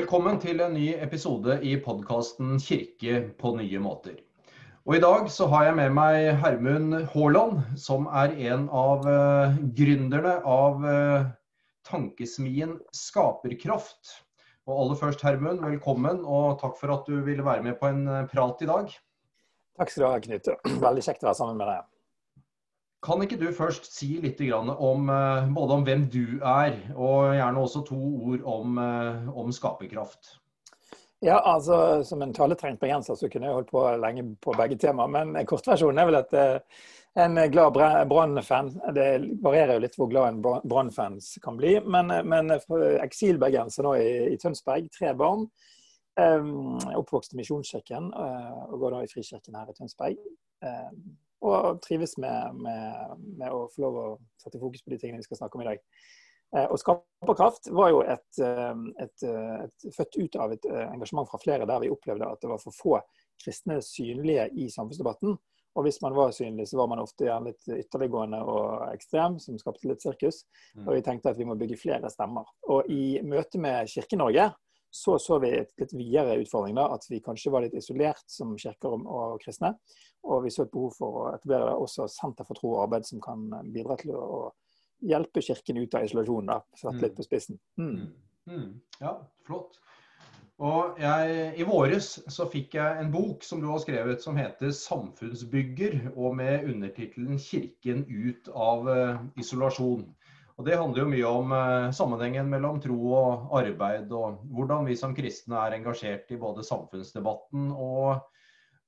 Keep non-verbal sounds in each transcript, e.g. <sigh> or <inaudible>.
Velkommen til en ny episode i podkasten 'Kirke på nye måter'. Og I dag så har jeg med meg Hermund Haaland, som er en av uh, gründerne av uh, tankesmien Skaperkraft. Og aller først, Hermund, velkommen, og takk for at du ville være med på en uh, prat i dag. Takk skal du ha, Knut. Veldig kjekt å være sammen med deg. Kan ikke du først si litt om eh, både om hvem du er, og gjerne også to ord om, eh, om skaperkraft? Ja, altså Som en taletrengt bergenser så kunne jeg holdt på lenge på begge temaer. Men kortversjonen er vel at eh, en glad Brann-fan. Det varierer jo litt hvor glad en Brann-fans kan bli. Men, men eksilbergenser nå i, i, Tønsberg, tre barn. Um, oppvokst i Misjonskirken og går da i Frikirken her i Tønsberg. Um, og trives med, med, med, å få lov å sette fokus på de tingene vi skal snakke om i dag. Eh, og Skaperkraft var jo et, eh, et, eh, et, født ut av et engasjement fra flere der vi opplevde at det var for få kristne synlige i samfunnsdebatten. Og hvis man var synlig, så var man ofte gjerne litt ytterliggående og ekstrem, som skapte litt sirkus. Mm. Og vi tenkte at vi må bygge flere stemmer. Og i møte med Kirke-Norge så så vi et litt videre utfordring. da, At vi kanskje var litt isolert som kirker og kristne. Og vi så et behov for å etablere også Senter for tro og arbeid som kan bidra til å, hjelpe Kirken ut av isolasjonen. da, Satt litt på spissen. Mm. Mm. mm. Ja, flott. Og jeg, I våres så fikk jeg en bok som du har skrevet som heter 'Samfunnsbygger', og med undertittelen 'Kirken ut av uh, isolasjon'. Og Det handler jo mye om uh, sammenhengen mellom tro og arbeid, og hvordan vi som kristne er engasjert i både samfunnsdebatten og,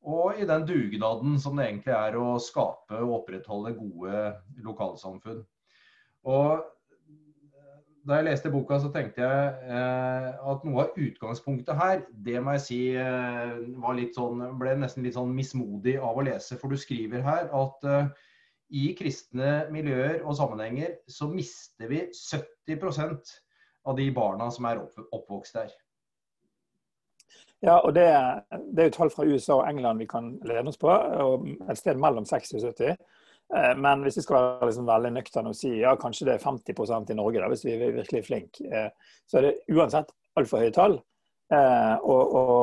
og i den dugnaden som det egentlig er å skape og opprettholde gode lokalsamfunn. Og da jeg leste boka, så tenkte jeg eh, at noe av utgangspunktet her, det må jeg si eh, var litt sånn, ble nesten litt sånn mismodig av å lese. For du skriver her at eh, i kristne miljøer og sammenhenger så mister vi 70% av de barna som er oppvokst der. Ja, og det, det er jo tall fra USA og England vi kan lene oss på. og Et sted mellom 60 og 70. Eh, men hvis vi skal være liksom veldig nøkterne og si ja, kanskje det er 50 i Norge, da, hvis vi er virkelig flinke, eh, så er det uansett altfor høye tall. Eh, og, og,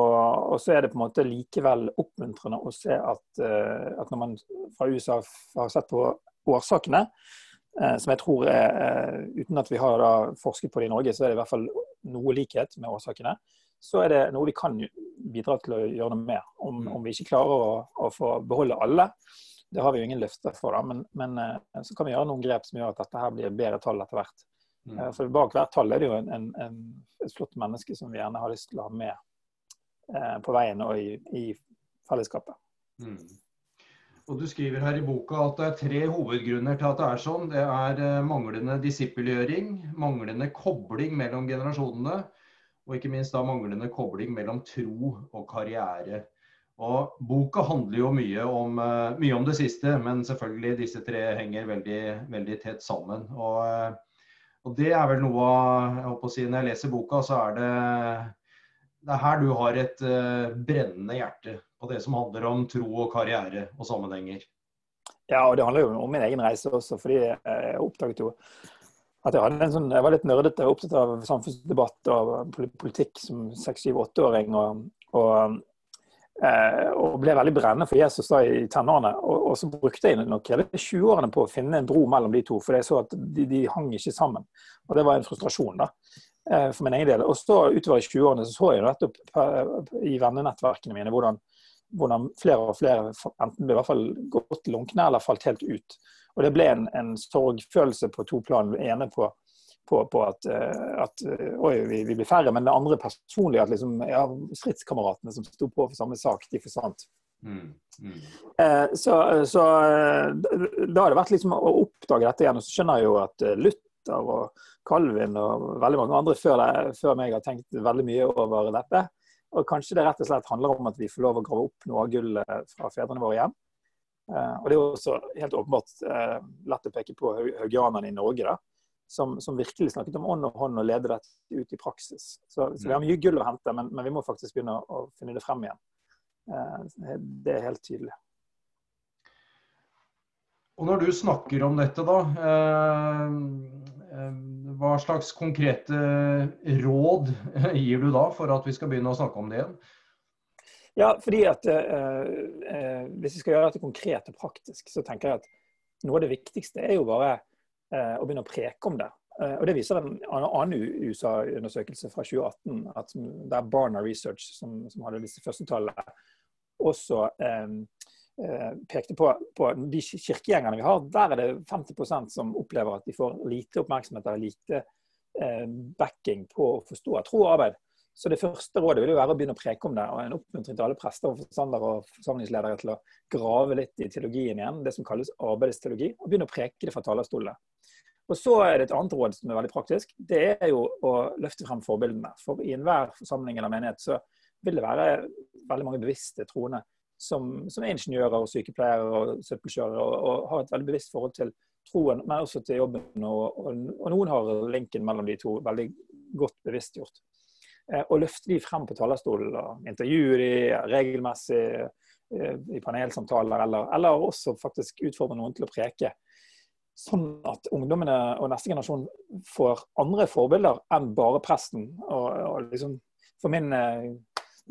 og, så er det på en måte likevel oppmuntrende å se at, at når man fra USA har sett på årsakene, som jeg tror er, uten at vi har forsket på det i Norge, så er det i hvert fall noe likhet med årsakene. Så er det noe vi kan bidra til å gjøre noe med. Om, mm. om vi ikke klarer å, å, få beholde alle, det har vi jo ingen løfter for, da, men, men så kan vi gjøre noen grep som gjør at dette her blir bedre tall etter hvert. Mm. Eh, for bak hvert tall er det jo en, en, en, et flott menneske som vi gjerne har lyst til å ha med eh, på veien og i, i fellesskapet. Mm. Og Du skriver her i boka at det er tre hovedgrunner til at det er sånn. Det er eh, manglende disippelgjøring, manglende kobling mellom generasjonene, og ikke minst da manglende kobling mellom tro og karriere. Og Boka handler jo mye om, uh, mye om det siste, men selvfølgelig disse tre henger veldig, veldig tett sammen. Og og det er vel noe jeg håper å si, Når jeg leser boka, så er det, det er her du har et uh, brennende hjerte på det som handler om tro og karriere og sammenhenger. Ja, og det handler jo om min egen reise også, fordi jeg oppdaget jo at jeg, hadde en sånn, jeg var litt nerdete og opptatt av samfunnsdebatt og politikk som 6-7-8-åring. Og, og Eh, og ble veldig brennende for Jesus da i tenårene. Og, og, så brukte jeg nok hele 20-årene på å finne en bro mellom de to, for jeg så at de, de, hang ikke sammen. Og det var en frustrasjon da, eh, for min egen del. Og så utover i 20-årene så, så jeg nettopp eh, i vennenettverkene mine hvordan, hvordan, flere og flere enten ble i hvert fall gått lunkne eller falt helt ut. Og det ble en, en sorgfølelse på to plan. Det ene på på, på at, eh, at, eh, oi, vi, vi, blir færre. Men det andre personlig, at liksom, ja, stridskameratene som sto på for samme sak, de forsvant. Mm, mm. Eh, så, så, da har det vært liksom å oppdage dette igjen. Og så skjønner jeg jo at Luther og Calvin og veldig mange andre før, det, før meg har tenkt veldig mye over dette. Og kanskje det rett og slett handler om at vi får lov å grave opp noe av gullet fra fedrene våre hjem. Og det er også helt åpenbart lett å peke på haugianerne i Norge. da, som, som, virkelig snakket om ånd og hånd og lede dette ut i praksis. Så, så vi har mye gull å hente, men, men, vi må faktisk begynne å, å finne det frem igjen. Eh, det er helt tydelig. Og når du snakker om dette, da. Eh, eh, hva slags konkrete råd gir du da for at vi skal begynne å snakke om det igjen? Ja, fordi at eh, eh, Hvis vi skal gjøre dette konkret og praktisk, så tenker jeg at noe av det viktigste er jo bare eh, å begynne å preke om det. Eh, og Det viser en annen USA-undersøkelse fra 2018, at det er Barna Research som, som hadde disse første tallene, også eh, eh, pekte på, på de kirkegjengerne vi har. Der er det 50% som opplever at de får lite oppmerksomhet eller lite backing på å forstå tro og arbeid. Så det første rådet vil jo være å begynne å preke om det. og En oppmuntring til alle prester og forstandere og forsamlingsledere til å grave litt i teologien igjen, det som kalles arbeidsteologi, og begynne å preke det fra talerstolene. Og Så er det et annet råd som er veldig praktisk. Det er jo å løfte frem forbildene. For i enhver forsamling eller menighet så vil det være veldig mange bevisste troende som, som er ingeniører og sykepleiere og søppelkjørere og, og, har et veldig bevisst forhold til troen, men også til jobben. Og, og, og noen har linken mellom de to veldig godt bevisstgjort. Eh, og løfte de frem på talerstolen og intervjue de regelmessig eh, i panelsamtaler, eller, eller, også faktisk utfordre noen til å preke. Sånn at ungdommene og neste generasjon får andre forbilder enn bare presten. Og, og liksom, for min, eh,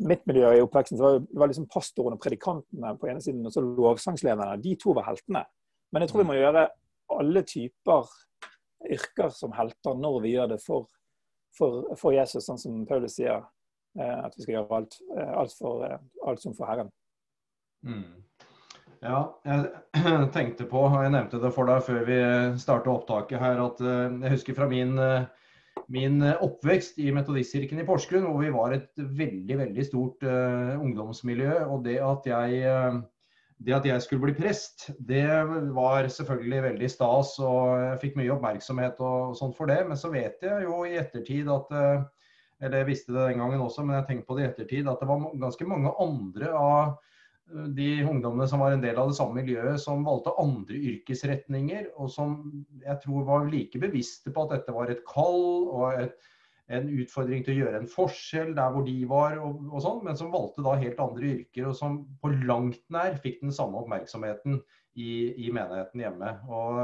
mitt miljø i oppveksten så var det var liksom pastoren og predikantene på ene siden, og så lovsangslederne. De to var heltene. Men jeg tror vi må gjøre alle typer yrker som helter når vi gjør det for for, for, Jesus, sånn som Paulus sier. Eh, at vi skal gjøre alt, eh, alt, for, eh, alt som for Herren. Mm. Ja, jeg <clears throat> tenkte på, og jeg nevnte det for deg før vi startet opptaket her, at jeg husker fra min, min oppvekst i Metodistkirken i Porsgrunn, hvor vi var et veldig, veldig stort ungdomsmiljø. Og det at jeg det at jeg skulle bli prest, det var selvfølgelig veldig stas, og jeg fikk mye oppmerksomhet og sånt for det. Men så vet jeg jo i ettertid at eh, Eller jeg visste det den gangen også, men jeg tenkte på det i ettertid at det var ganske mange andre av eh, de ungdommene som var en del av det samme miljøet, som valgte andre yrkesretninger, og som jeg tror var like bevisste på at dette var et kall og et, en utfordring til å gjøre en forskjell der hvor de var, og, og sånn, men som valgte da helt andre yrker, og som på langt nær fikk den samme oppmerksomheten i, i menigheten hjemme. Og,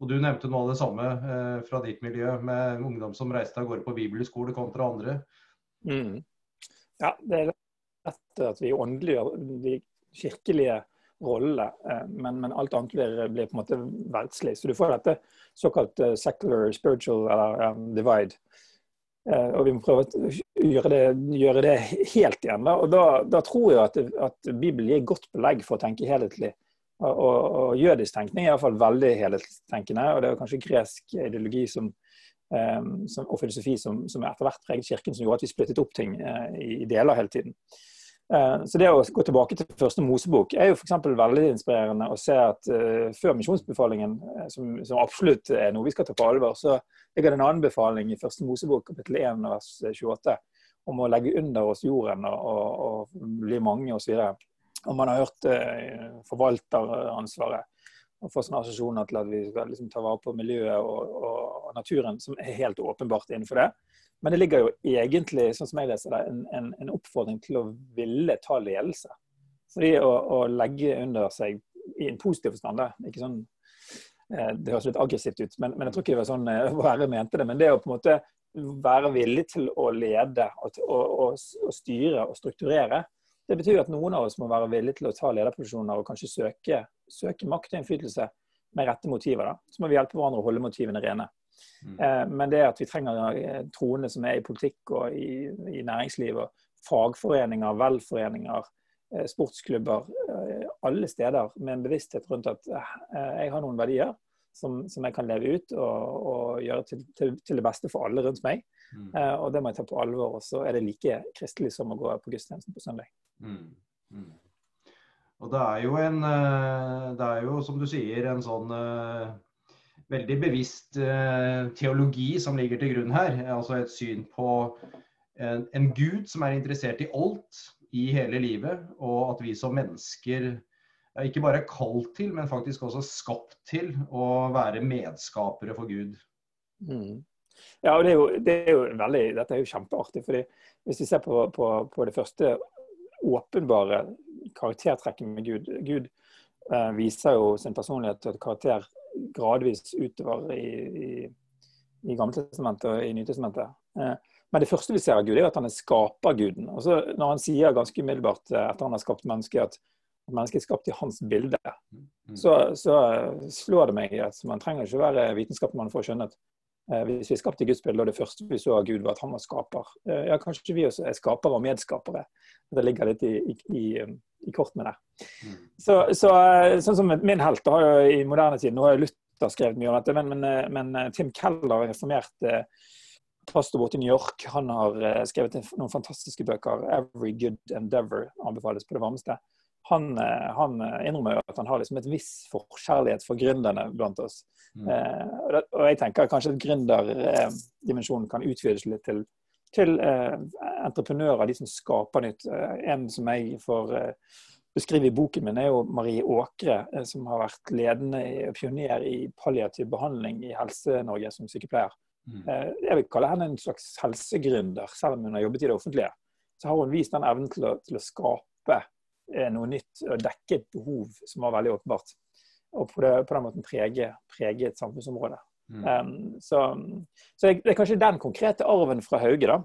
og, Du nevnte noe av det samme eh, fra ditt miljø, med ungdom som reiste av gårde på bibelskole kontra andre. Mm. Ja, det er lett at vi åndeliggjør de kirkelige rollene, eh, men, men, alt annet blir, blir, på en måte verdslig. Så du får dette såkalt secular spiritual eller um, divide. Eh, og vi må prøve å gjøre det, gjøre det helt igjen. Da. Og da, da tror jeg at, at, Bibelen gir godt belegg for å tenke helhetlig. Og, og, og jødisk tenkning er iallfall veldig helhetstenkende. Og det er kanskje gresk ideologi som, um, som, og filosofi som, som etter hvert preget Kirken, som gjorde at vi splittet opp ting uh, i deler hele tiden. Eh, så det å gå tilbake til første Mosebok er jo f.eks. veldig inspirerende å se at uh, før misjonsbefalingen, eh, som, som, absolutt er noe vi skal ta på alvor, så ligger det en annen befaling i første Mosebok kapittel 1 vers 28 om å legge under oss jorden og, og, og bli mange osv. Og man har hørt forvalteransvaret og få sånne assosiasjoner til at vi skal liksom, ta vare på miljøet og, og, naturen, som er helt åpenbart innenfor det. Men det ligger jo egentlig sånn som jeg leser det, en, en, en oppfordring til å ville ta ledelse. Fordi å, å, legge under seg i en positiv forstand, ikke sånn eh, det høres litt aggressivt ut, men, men, jeg tror ikke det var sånn eh, <laughs> Være mente det. Men det å på en måte være villig til å lede og, og, og, og styre og strukturere, det betyr at noen av oss må være villige til å ta lederposisjoner og kanskje søke, søke makt og innflytelse med rette motiver. Da. Så må vi hjelpe hverandre å holde motivene rene. Mm. Eh, men det at vi trenger eh, troende som er i politikk og i, i og fagforeninger, velforeninger, eh, sportsklubber, alle steder med en bevissthet rundt at jeg har noen verdier som, som jeg kan leve ut og, og gjøre til, til, til, det beste for alle rundt meg. Mm. og det må jeg ta på alvor. Og så er det like kristelig som å gå på gudstjenesten på søndag. Mm. Mm. Og det er jo en Det er jo, som du sier, en sånn veldig bevisst eh, teologi som ligger til grunn her. Altså et syn på en, en, Gud som er interessert i alt i hele livet, og at vi som mennesker ikke bare er kalt til, men faktisk også skapt til å være medskapere for Gud. Mm. Ja, og det er, jo, det er jo veldig, Dette er jo kjempeartig. fordi Hvis vi ser på, på, på det første åpenbare karaktertrekket med Gud Gud eh, viser jo sin personlighet til et karakter gradvis utover i, i, i Gammeltestamentet og i Nytestamentet. Eh, men det første vi ser av Gud, er at han er skaperguden. Altså, når han sier ganske umiddelbart eh, etter han har skapt mennesket, at mennesket er skapt i hans bilde, mm. så, så slår det meg at man trenger ikke være vitenskapsmann for å skjønne at hvis vi er skapt i Guds bilde, og det første vi så av Gud, var at han var skaper. Eh, ja, kanskje vi også er skapere og medskapere. Det ligger litt i, i, i kortene der. Mm. Så, så, sånn som min helt jo i moderne tid, nå har Luther skrevet mye om dette, men, men, men Tim Keller, reformert pastor borte i New York, han har skrevet noen fantastiske bøker. 'Every Good Endeavor' anbefales på det varmeste. Han, uh, han uh, innrømmer jo at han har liksom et viss forkjærlighet for gründerne blant oss. Mm. Og, det, og, jeg tenker kanskje at gründerdimensjonen kan utvides litt til, til entreprenører, de som skaper nytt. en som jeg får beskrive i boken min, er jo Marie Åkre, som har vært ledende pioner i palliativ behandling i Helse-Norge som sykepleier. Mm. Eh, jeg vil kalle henne en slags helsegründer, selv om hun har jobbet i det offentlige. Så har hun vist den evnen til å, til å skape eh, noe nytt og dekke et behov som var veldig åpenbart. Og på, det, på den måten prege, prege et samfunnsområde. Mm. Um, så, så det er kanskje den konkrete arven fra Hauge, da,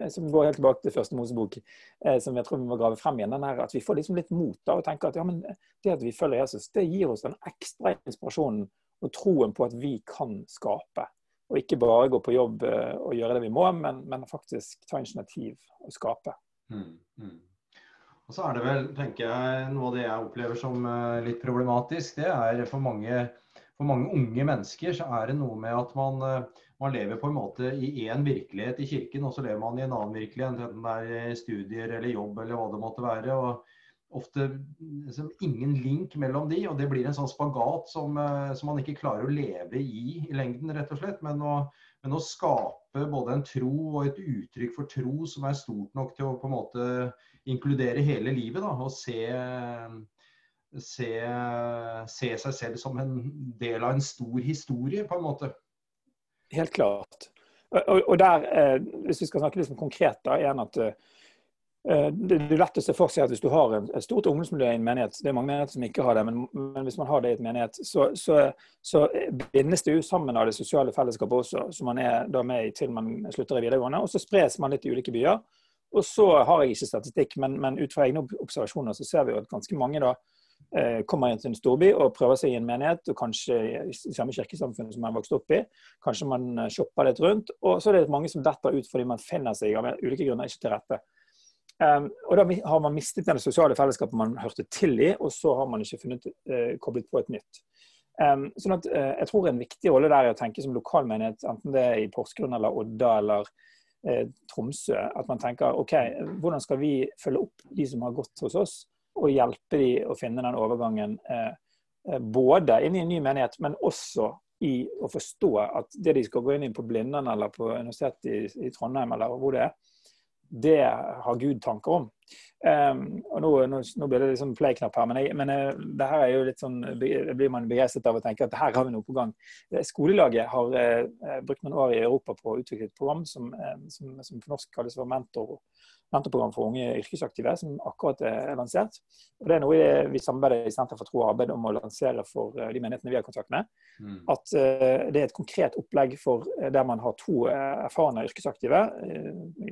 eh, som går helt tilbake til første Mosebok, eh, som jeg tror vi må grave frem igjen. den her, At vi får liksom litt mot da, og tenker at ja, men det at vi følger Jesus, det gir oss den ekstra inspirasjonen og troen på at vi kan skape. Og ikke bare gå på jobb eh, og gjøre det vi må, men, men faktisk ta initiativ og skape. Mm, mm. Og så er det vel, tenker jeg, Noe av det jeg opplever som eh, litt problematisk, det er for mange, for mange unge mennesker så er det noe med at man, eh, man lever på en måte i én virkelighet i kirken, og så lever man i en annen virkelighet, enten det er studier eller jobb eller hva det måtte være. og ofte liksom, ingen link mellom de, og det blir en sånn spagat som, eh, som, man ikke klarer å leve i i lengden, rett og slett. Men å, men å, skape både en tro og et uttrykk for tro som er stort nok til å på en måte inkludere hele livet, da, og se, se, se seg selv som en del av en stor historie, på en måte. Helt klart. Og, og der, eh, hvis vi skal snakke litt konkret, da, igjen at eh, Eh, det er lett å se for seg at hvis du har et stort ungdomsmiljø i en menighet, det er mange menigheter som ikke har det, men, men hvis man har det i et menighet, så, så, så, bindes det jo sammen av det sosiale fellesskapet også, som man er da med i til man slutter i videregående. Og så spres man litt i ulike byer. Og så har jeg ikke statistikk, men, men ut fra egne observasjoner så ser vi jo at ganske mange da eh, kommer inn til en storby og prøver seg i en menighet, og kanskje i samme kirkesamfunn som man vokst opp i. Kanskje man eh, shopper litt rundt. Og så er det mange som detter ut fordi man finner seg av ulike grunner ikke til rette. Um, og Da har man mistet det sosiale fellesskapet man hørte til i, og så har man ikke funnet uh, koblet på et nytt. Um, sånn at uh, Jeg tror en viktig rolle der er å tenke som lokalmenighet, enten det er i Porsgrunn eller Odda eller Tromsø. At man tenker OK, hvordan skal vi følge opp de som har gått hos oss, og hjelpe de å finne den overgangen både inn i en ny menighet, men også i å forstå at det de skal gå inn i på Blindern eller på Universitetet i, i Trondheim, eller hvor det er, det har Gud tanker om. Um, og nå, nå, nå, blir det liksom play-knapp her, men, jeg, men jeg, eh, det her er jo litt sånn, blir man begeistret av å tenke at her har vi noe på gang. Eh, skolelaget har eh, brukt noen år i Europa på å utvikle et program som, eh, som, som på norsk kalles for mentor, mentorprogram for unge yrkesaktive, som akkurat er lansert. Og Det er noe vi samarbeider i Senter for tro og arbeid om å lansere for eh, de menighetene vi har kontakt med. Mm. At uh, det er et konkret opplegg for der man har to erfarne yrkesaktive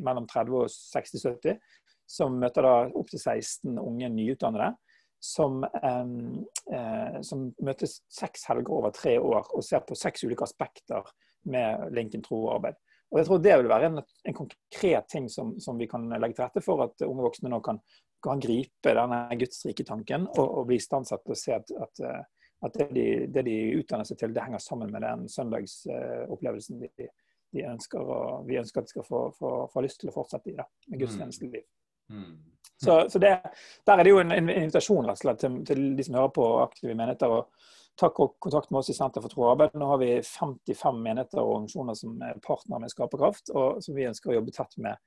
mellom 30 og 60-70, som møter da opptil 16 unge nyutdannede. Som, som møtes seks helger over tre år og ser på seks ulike aspekter med linken tro og arbeid. Og jeg tror Det vil være en, en konkret ting som, som, vi kan legge til rette for at unge voksne nå kan, kan gripe denne gudsrike tanken og, og bli istandsatt til å se at, at, at det, de, det, de, utdanner seg til, det henger sammen med den søndagsopplevelsen de, de ønsker, og vi ønsker at de skal få, få, få lyst til å fortsette i, da, med gudstjenesteliv. Mm. Så, så det, Der er det jo en, en invitasjon rett og slett, til, til de som hører på aktive menigheter. og ta kontakt med oss i Senter for tro og arbeid. Nå har vi 55 menigheter og organisasjoner som er partner med Skaperkraft, og som vi ønsker å jobbe tett med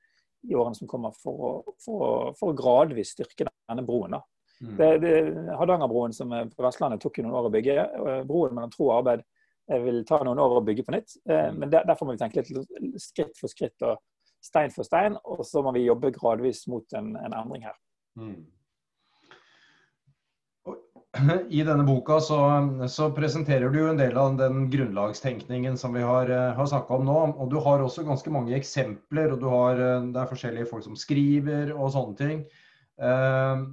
i årene som kommer for å, for å, for å gradvis styrke denne broen. Mm. Det, det, Hardangerbroen som er på Vestlandet tok jo noen år å bygge. Broen mellom tro og arbeid vil ta noen år å bygge på nytt. Eh, mm. Men der, derfor må vi tenke litt skritt for skritt og stein for stein, og så må vi jobbe gradvis mot en, en endring her. Mm. <clears throat> i denne boka så, så, presenterer du en del av den grunnlagstenkningen som vi har, eh, har snakka om nå. Og du har også ganske mange eksempler, og har, eh, det er forskjellige folk som skriver og sånne ting. Eh,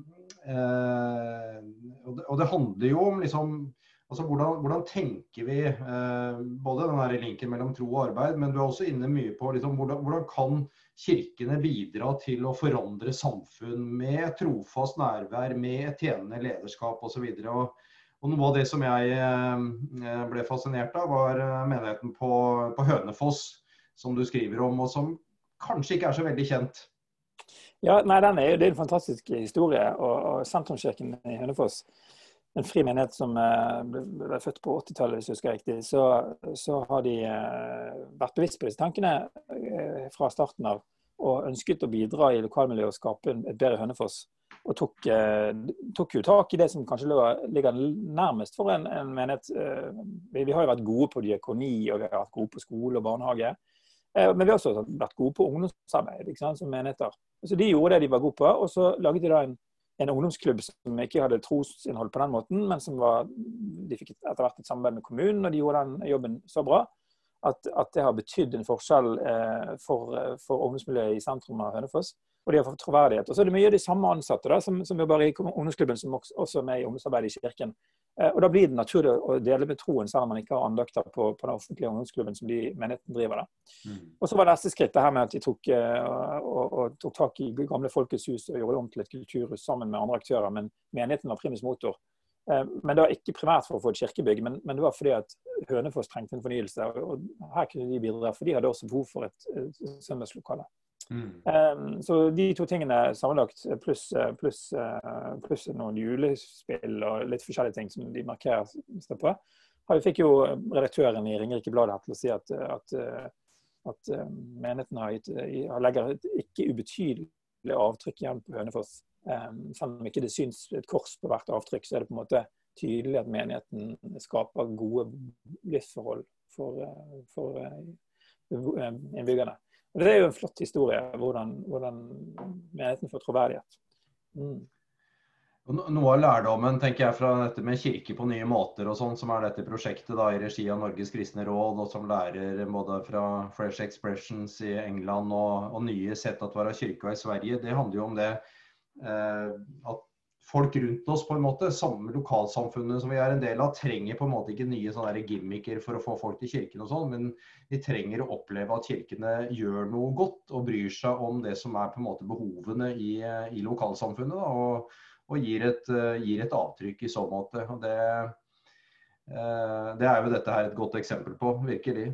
eh, og, det, og, det, handler jo om liksom altså hvordan, hvordan tenker vi eh, Både den linken mellom tro og arbeid, men du er også inne mye på liksom, hvordan, hvordan kan kirkene bidra til å forandre samfunn med trofast nærvær, med tjenende lederskap osv. Og, noe av det som jeg eh, ble fascinert av, var eh, menigheten på, på Hønefoss, som du skriver om, og som kanskje ikke er så veldig kjent. Ja, nei, den er, Det er en fantastisk historie. og, og Sentrumskirken i Hønefoss en fri menighet som eh, ble født på 80-tallet, hvis jeg husker riktig, så, så, har de eh, vært bevisst på disse tankene eh, fra starten av. Og ønsket å bidra i lokalmiljøet og skape et bedre Hønefoss. Og tok, tok, jo tak i det som kanskje ligger nærmest for en, en menighet. Vi, har jo vært gode på diakoni, og vi har vært gode på skole og barnehage. Men vi har også vært gode på ungdomsarbeid som menigheter. Så De gjorde det de var gode på, og så laget de da en en ungdomsklubb som ikke hadde trosinnhold på den måten, men som var, de fikk etter hvert et samarbeid med kommunen, og de gjorde den jobben så bra at, at det har betydd en forskjell eh, for, for, ungdomsmiljøet i sentrum av Hønefoss. Og de har fått troverdighet. Og så er det mye av de samme ansatte da, som, som jobber i ungdomsklubben, som også er med i ungdomsarbeidet i kirken. Eh, og Da blir det naturlig å dele med troen, selv om man ikke har andøkter på, på den offentlige ungdomsklubben som de menigheten driver. Mm. Og Så var neste skritt det her med at de tok, eh, og, og tok tak i gamle Folkets hus og gjorde det om til et kulturhus sammen med andre aktører. Men menigheten var primus motor. Eh, men det var ikke primært for å få et kirkebygg, men, men det var fordi at Hønefoss trengte en fornyelse. Og her kunne de bidra, for de hadde også behov for et, et søndagslokale. Mm. Um, så de to tingene sammenlagt, pluss plus, plus noen julespill og litt forskjellige ting som de markerer seg på, vi fikk jo redaktøren i Ringerike Blad til å si at, at, at menigheten har gitt, legger et ikke ubetydelig avtrykk igjen på Hønefoss. Um, selv om ikke det syns et kors på hvert avtrykk, så er det på en måte tydelig at menigheten skaper gode livsforhold for, for innbyggerne. Det er jo en flott historie, hvordan, hvordan menigheten får troverdighet. Mm. Noe av lærdommen tenker jeg, fra dette med kirke på nye måter, og sånn, som er dette prosjektet da, i regi av Norges kristne råd, og som lærer både fra Fresh Expressions i England og, og nye sett at være kirka i Sverige, det handler jo om det eh, at folk rundt oss, på en måte, samme lokalsamfunnet som vi er en del av, trenger på en måte ikke nye sånne gimmicker for å få folk til kirken og sånn, men vi trenger å oppleve at kirkene gjør noe godt og bryr seg om det som er på en måte behovene i, i lokalsamfunnet. Da, og, og gir, et, gir, et, avtrykk i så måte. Og det, eh, det er jo dette her et godt eksempel på, virkelig.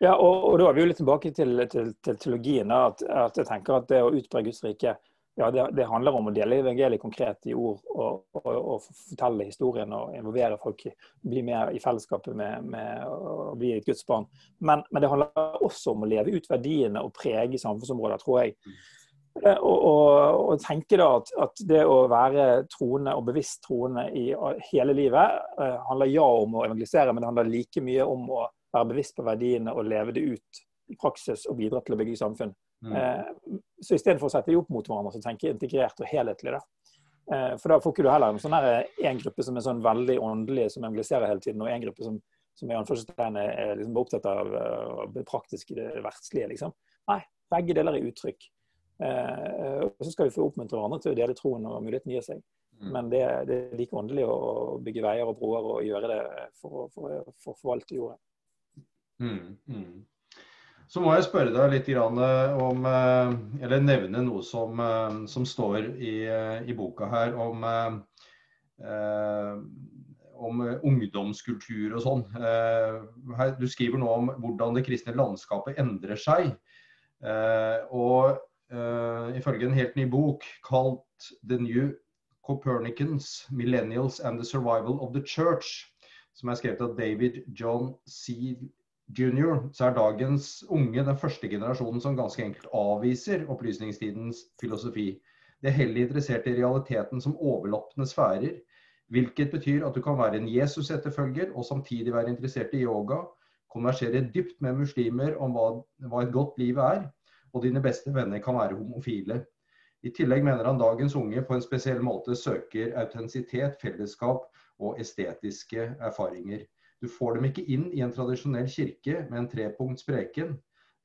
Ja, og, og da er vi jo litt tilbake til, til, til teologien. At, at, jeg tenker at det å utbre Guds rike ja, det, det, handler om å dele evangeliet konkret i ord og, og, og, fortelle historien og involvere folk. Bli med i fellesskapet med, med å bli et Guds barn. Men, men, det handler også om å leve ut verdiene og prege samfunnsområder, tror jeg. Eh, og, og, tenke da at, at, det å være troende og bevisst troende i hele livet eh, handler ja om å evangelisere, men det handler like mye om å være bevisst på verdiene og leve det ut i praksis og bidra til å bygge samfunn. Mm. Eh, så istedenfor å sette de opp mot hverandre, så tenker jeg integrert og helhetlig. da. Eh, for da får ikke du heller en sånn en gruppe som er sånn veldig åndelig, som evangeliserer hele tiden, og en gruppe som, som i er liksom opptatt av, av det praktiske, det verdslige. liksom. Nei, begge deler er uttrykk. Eh, og så skal vi få oppmuntre hverandre til å dele troen og muligheten gir seg. Mm. Men det, det, er like åndelig å bygge veier og broer og gjøre det for, for, for å forvalte jorda. Mm, mm. Så må jeg spørre deg litt om, eh, eller nevne noe som, eh, som står i, eh, i, boka her om, om ungdomskultur og sånn. Du skriver nå om hvordan det kristne landskapet endrer seg. Og ifølge en helt ny bok kalt The New Copernicans, Millennials and the Survival of the Church, som er skrevet av David John C junior, så er dagens unge den første generasjonen som ganske enkelt avviser opplysningstidens filosofi. De er heller interessert i realiteten som overlappende sfærer, hvilket betyr at du kan være en Jesus-etterfølger og samtidig være interessert i yoga, konversere dypt med muslimer om hva, hva et godt liv er, og dine beste venner kan være homofile. I tillegg mener han dagens unge på en spesiell måte søker autentisitet, fellesskap og estetiske erfaringer. Du får dem ikke inn i en tradisjonell kirke med en trepunkts preken.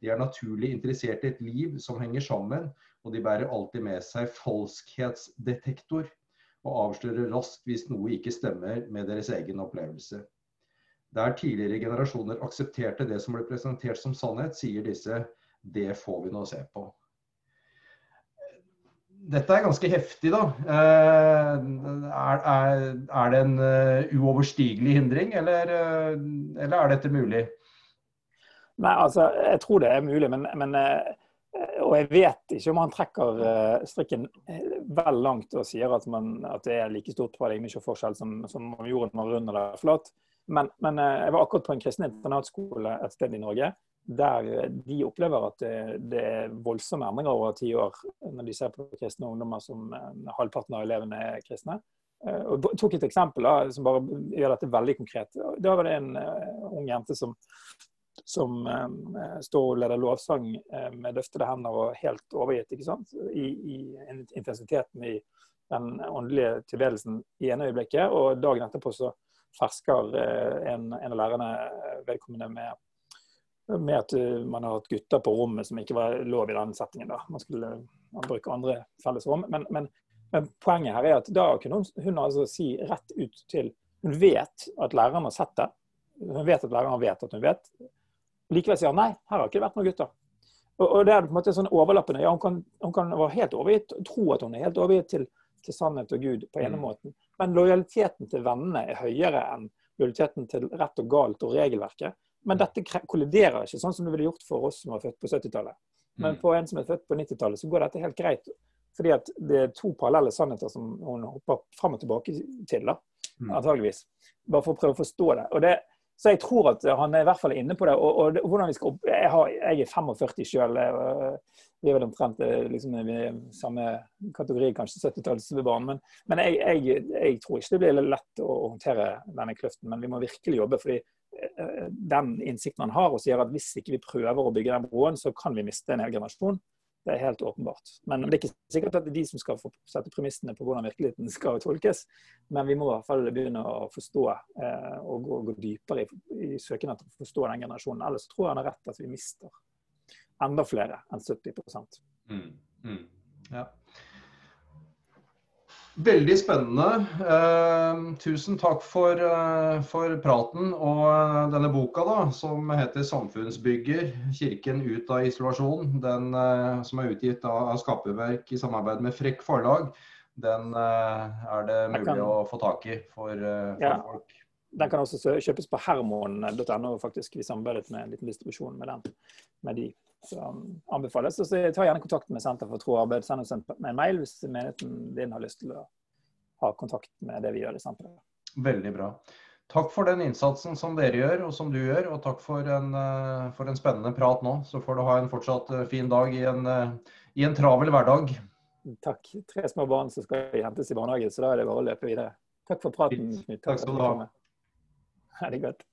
De er naturlig interessert i et liv som henger sammen, og de bærer alltid med seg falskhetsdetektor og avslører raskt hvis noe ikke stemmer med deres egen opplevelse. Der tidligere generasjoner aksepterte det som ble presentert som sannhet, sier disse det får vi nå se på. Dette er ganske heftig, da. Eh, er, er, er det en uh, uoverstigelig hindring, eller, uh, eller, er dette mulig? Nei, altså, jeg tror det er mulig, men, men og jeg vet ikke om han trekker strikken vel langt og sier at, man, at det er like stort paradigmeskifteforskjell som, som om jorden var rund eller flat. Men, men, eh, jeg var akkurat på en kristen internatskole et sted i Norge der de opplever at det, er voldsomme endringer over ti år når de ser på kristne ungdommer som eh, halvparten av elevene er kristne. Eh, og tok et eksempel da, som bare gjør dette veldig konkret. Da var det en ung jente som, som står og leder lovsang med løftede hender og helt overgitt ikke sant? I, i intensiteten i den åndelige tilbedelsen i ene øyeblikket. Og dagen etterpå så fersker eh, en, en av lærerne eh, vedkommende med, med, at eh, man har hatt gutter på rommet som ikke var lov i den settingen. da. Man skulle man bruke andre fellesrom. Men, men, men, poenget her er at da kunne hun, hun altså si rett ut til Hun vet at læreren har sett det. Hun vet at læreren vet at hun vet. Likevel sier han nei, her har ikke det vært noen gutter. Og, og det er på en måte sånn overlappende. Ja, hun kan, hun kan være helt overgitt, tro at hun er helt overgitt til til sannhet og Gud på ene mm. måten. Men lojaliteten til vennene er høyere enn lojaliteten til rett og galt og regelverket. Men mm. dette kolliderer ikke, sånn som det ville gjort for oss som var født på 70-tallet. Men for en som er født på 90-tallet, så går dette helt greit. Fordi at det er to parallelle sannheter som hun hopper fram og tilbake til, da, antageligvis. Bare for å prøve å forstå det. Og det, så jeg tror at han er i hvert fall inne på det. Og, og hvordan vi skal opp, jeg, har, jeg er 45 sjøl. Vi er vel omtrent eh, liksom, samme kategori, kanskje 70-tallsbarn. Men, men jeg, jeg, jeg, tror ikke det blir lett å håndtere denne kløften. Men vi må virkelig jobbe. fordi den innsikten han har og sier at hvis ikke vi prøver å bygge den broen, så kan vi miste en hel generasjon. Det er helt åpenbart. Men det er ikke sikkert at det er de som skal få sette premissene på hvordan virkeligheten skal tolkes. Men vi må i hvert fall begynne å forstå eh, og gå, gå, dypere i, i søken etter å forstå den generasjonen. Ellers tror jeg han har rett at vi mister enda flere enn 70 mm, mm, ja. Veldig spennende. Eh, tusen takk for, eh, for, praten og eh, denne boka da, som heter 'Samfunnsbygger kirken ut av isolasjon'. Den som er utgitt av, av Skaperverk i samarbeid med Frekk forlag. Den er det mulig kan, å få tak i for, for ja, folk. Den kan også kjøpes på hermon.no, faktisk. Vi samarbeidet med en liten distribusjon med den. Med de. Så anbefales. anbefales. Så ta gjerne kontakt med Senter for tro og arbeid. Send oss en, en mail hvis menigheten din har lyst til å ha kontakt med det vi gjør i senteret. Veldig bra. Takk for den innsatsen som dere gjør, og som du gjør. Og takk for en, uh, for en spennende prat nå. Så får du ha en fortsatt uh, fin dag i en, uh, i en travel hverdag. Takk. Tre små barn som skal hentes i barnehage, så da er det bare å løpe videre. Takk for praten, Knut. Takk skal du ha. Ha det godt.